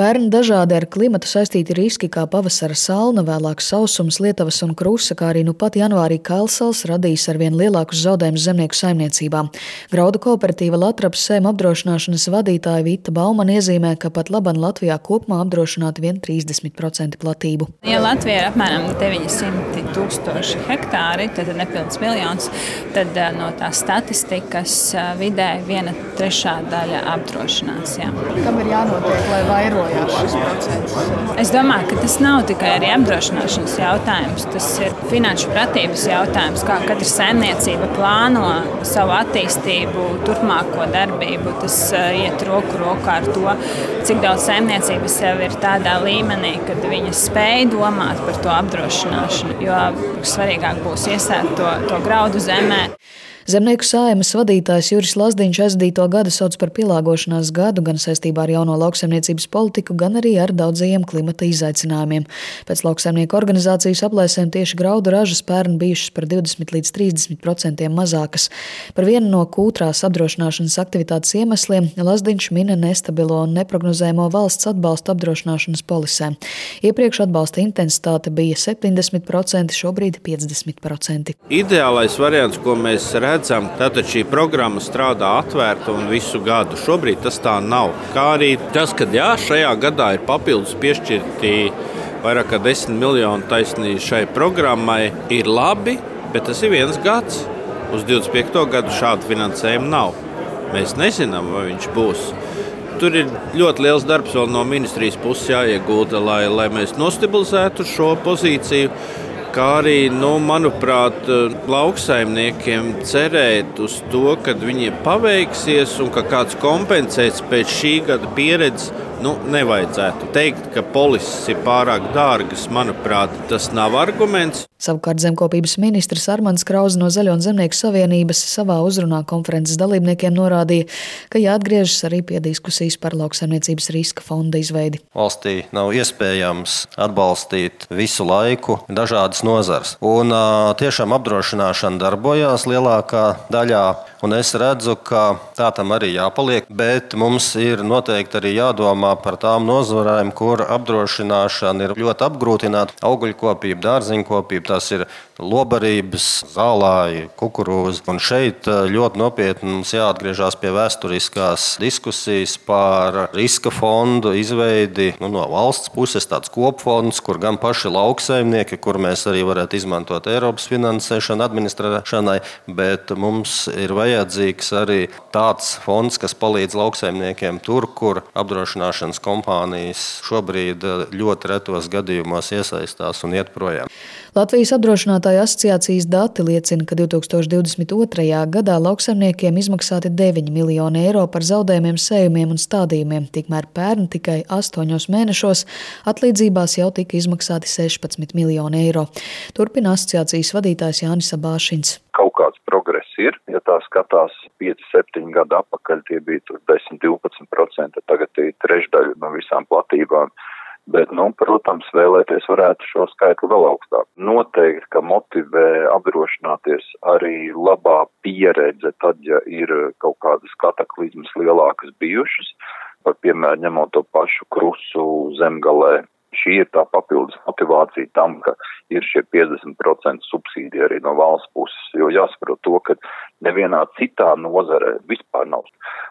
Pērn dažādi ar klimatu saistīti riski, kā pavasara salna, vēlāk sausums, lietavas un krusa, kā arī nu pat janvārī Kailsals radīs arvien lielākus zaudējumus zemnieku saimniecībām. Graudu kooperatīva Latraps sēma apdrošināšanas vadītāja Vita Baumana iezīmē, ka pat laban Latvijā kopumā apdrošināti vien 30% platību. Ja Latvija ir apmēram 900 tūkstoši hektāri, tad ir nepilns miljons, tad eh, no tās statistikas eh, vidē viena trešā daļa apdrošinās. Jā. Kam ir jānotiek, lai vairojās šis procents? Es domāju, ka tas nav tikai arī apdrošināšanas jautājums, tas ir finanšu pratības jautājums, kā katra saimniecība plāno savu attīstību, turpmāko darbību. Tas uh, iet roku rokā ar to, cik daudz saimniecības jau ir tādā līmenī, kad viņas spēj domāt par to apdrošināšanu, jo svarīgāk būs iesēt to, to graudu zemē. Zemnieku sājumas vadītājs Juris Lazdiņš aizdīto gadu sauc par pielāgošanās gadu gan saistībā ar jauno lauksaimniecības politiku, gan arī ar daudzajiem klimata izaicinājumiem. Pēc lauksaimnieku organizācijas aplēsēm tieši graudu ražas pērn bijušas par 20 līdz 30% mazākas. Par vienu no kūtrās apdrošināšanas aktivitātes iemesliem Lazdiņš mina nestabilo un neprognozējumo valsts atbalstu apdrošināšanas polisēm. Iepriekš atbalsta intensitāte bija 70%, šobrīd 50%. Ideālais variants, ko mēs redzam, redzam, tātad šī programma strādā atvērta un visu gadu. Šobrīd tas tā nav. Kā arī tas, ka jā, šajā gadā ir papildus piešķirti vairāk kā 10 miljoni taisnīgi šai programmai, ir labi, bet tas ir viens gads. Uz 25. gadu šādu finansējumu nav. Mēs nezinām, vai viņš būs. Tur ir ļoti liels darbs vēl no ministrijas puses jāiegulda, lai, lai mēs nostabilizētu šo pozīciju kā arī, nu, manuprāt, lauksaimniekiem cerēt uz to, ka viņiem paveiksies un ka kāds kompensēs pēc šī gada pieredzes Nu, nevajadzētu teikt, ka polises ir pārāk dārgas. Manuprāt, tas nav arguments. Savukārt zemkopības ministrs Armāns Krause no Zaļo un Zemnieku savienības savā uzrunā konferences dalībniekiem norādīja, ka jāatgriežas arī pie diskusijas par lauksaimniecības riska fonda izveidi. Valstī nav iespējams atbalstīt visu laiku dažādas nozars. Un tiešām apdrošināšana darbojās lielākā daļā Un es redzu, ka tā tam arī jāpaliek, bet mums ir noteikti arī jādomā par tām nozarēm, kur apdrošināšana ir ļoti apgrūtināta. Augļkopība, dārziņkopība, tas ir lobarības, zālāji, kukurūza. Un šeit eh, ļoti nopietni mums jāatgriežas pie vēsturiskās diskusijas par riska fondu izveidi nu, no valsts puses, tāds kopfonds, kur gan paši lauksaimnieki, kur mēs arī varētu izmantot Eiropas finansēšanu administrēšanai, bet mums ir vajadzīgs arī tāds fonds, kas palīdz lauksaimniekiem tur, kur apdrošināšanas kompānijas šobrīd eh, ļoti retos gadījumos iesaistās un iet projām. Latvijas apdrošinātāju asociācijas dati liecina, ka 2022. gadā lauksaimniekiem izmaksāti 9 miljoni eiro par zaudējumiem, sējumiem un stādījumiem, tikmēr pērn tikai 8 mēnešos atlīdzībās jau tika izmaksāti 16 miljoni eiro. Turpina asociācijas vadītājs Jānis Abāšins. Kaut kāds progress ir, ja tā skatās 5, 7 gadu atpakaļ, tie bija 10, 12%, tagad ir trešdaļa no visām platībām Bet, nu, protams, vēlēties varētu šo skaitli vēl augstāk. Noteikti, ka motivē apdrošināties arī labā pieredze tad, ja ir kaut kādas kataklizmas lielākas bijušas, par piemēram, ņemot to pašu krusu zemgalē. Šī ir tā papildus motivācija tam, ka ir šie 50% subsīdija arī no valsts puses, jo jāsaprot to, ka nevienā citā nozarē vispār nav.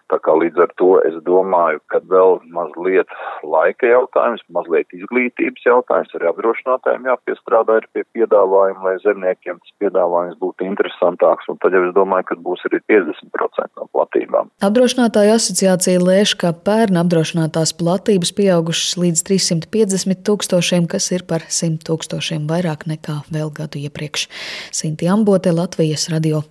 Tā kā līdz ar to es domāju, ka vēl mazliet laika jautājums, mazliet izglītības jautājums, arī apdrošinātājiem jāpiestrādā ir pie piedāvājuma, lai zemniekiem tas piedāvājums būtu interesantāks, un tad jau es domāju, ka būs arī 50% no platībām. Apdrošinātāju asociācija lēš, ka pērn apdrošinātās platības pieaugušas līdz 350 tūkstošiem, kas ir par 100 tūkstošiem vairāk nekā vēl gadu iepriekš. Sinti Ambote, Latvijas radio.